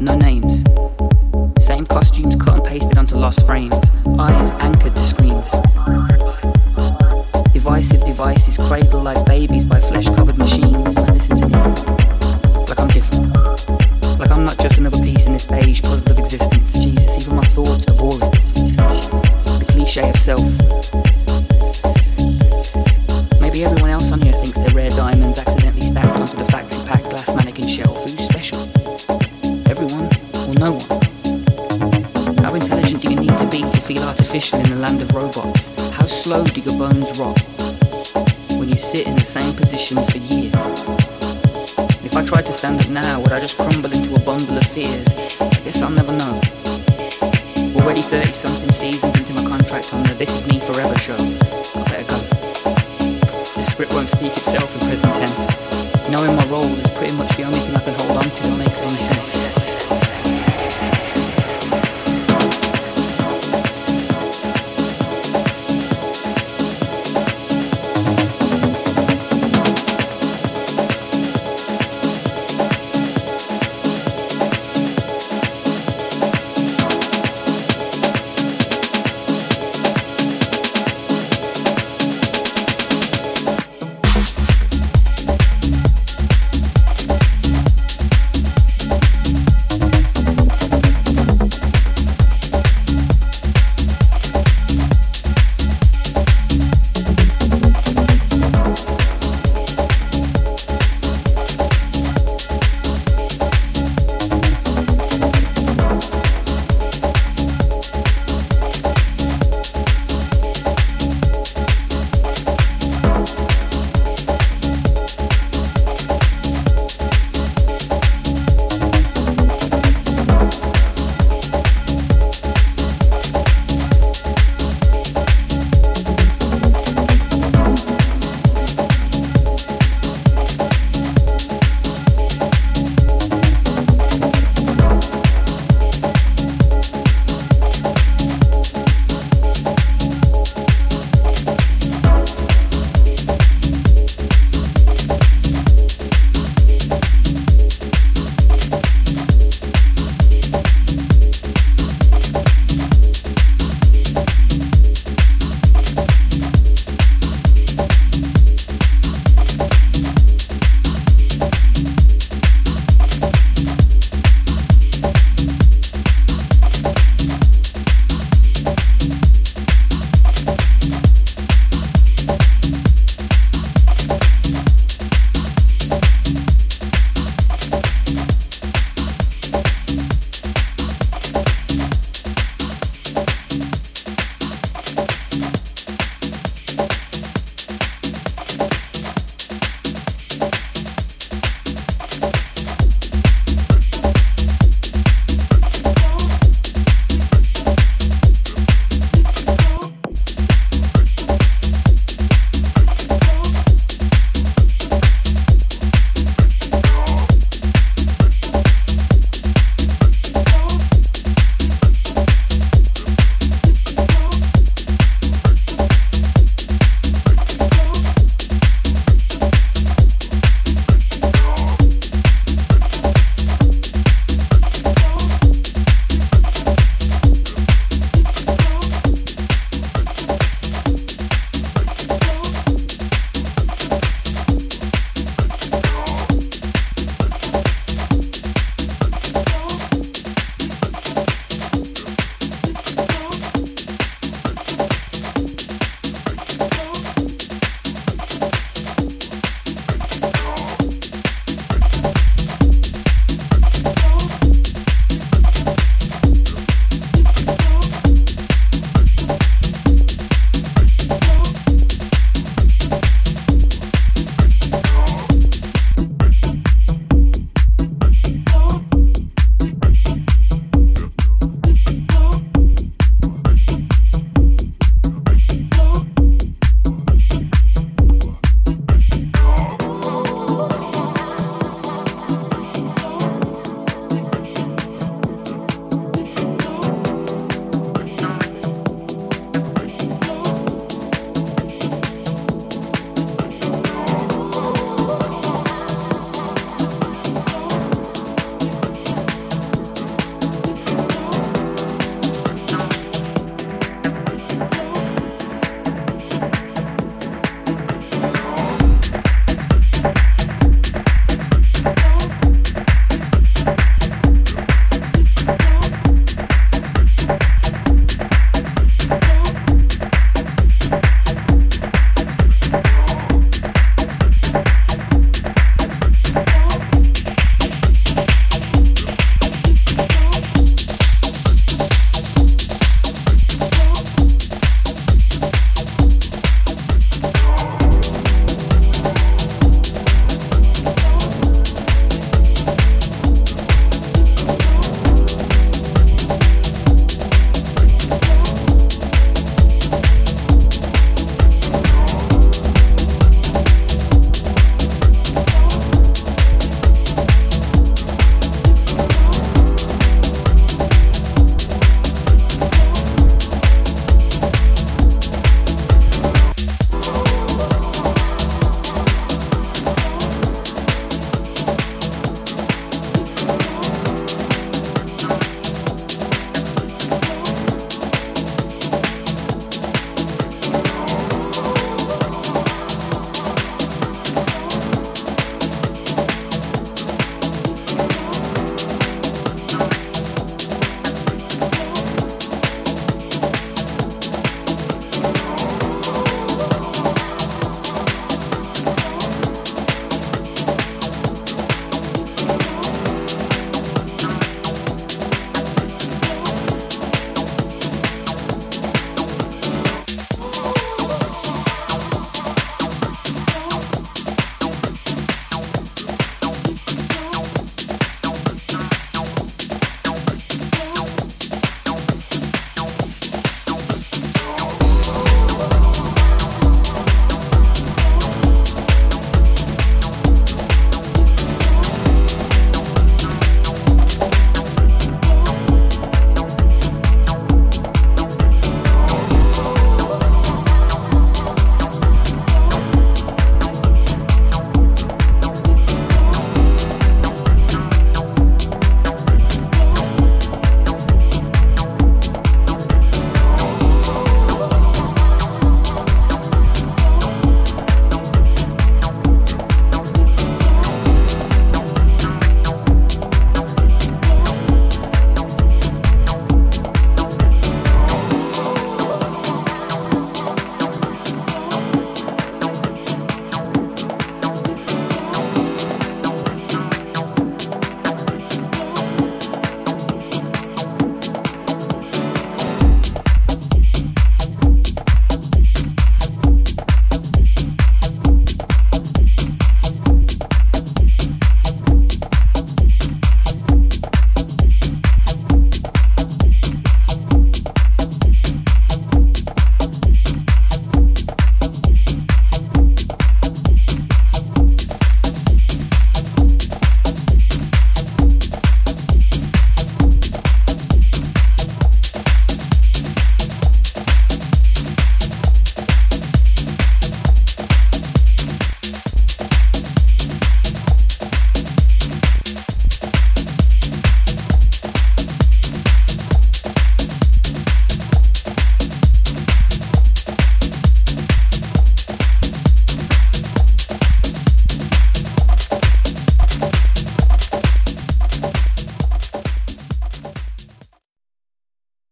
no names. Same costumes cut and pasted onto lost frames.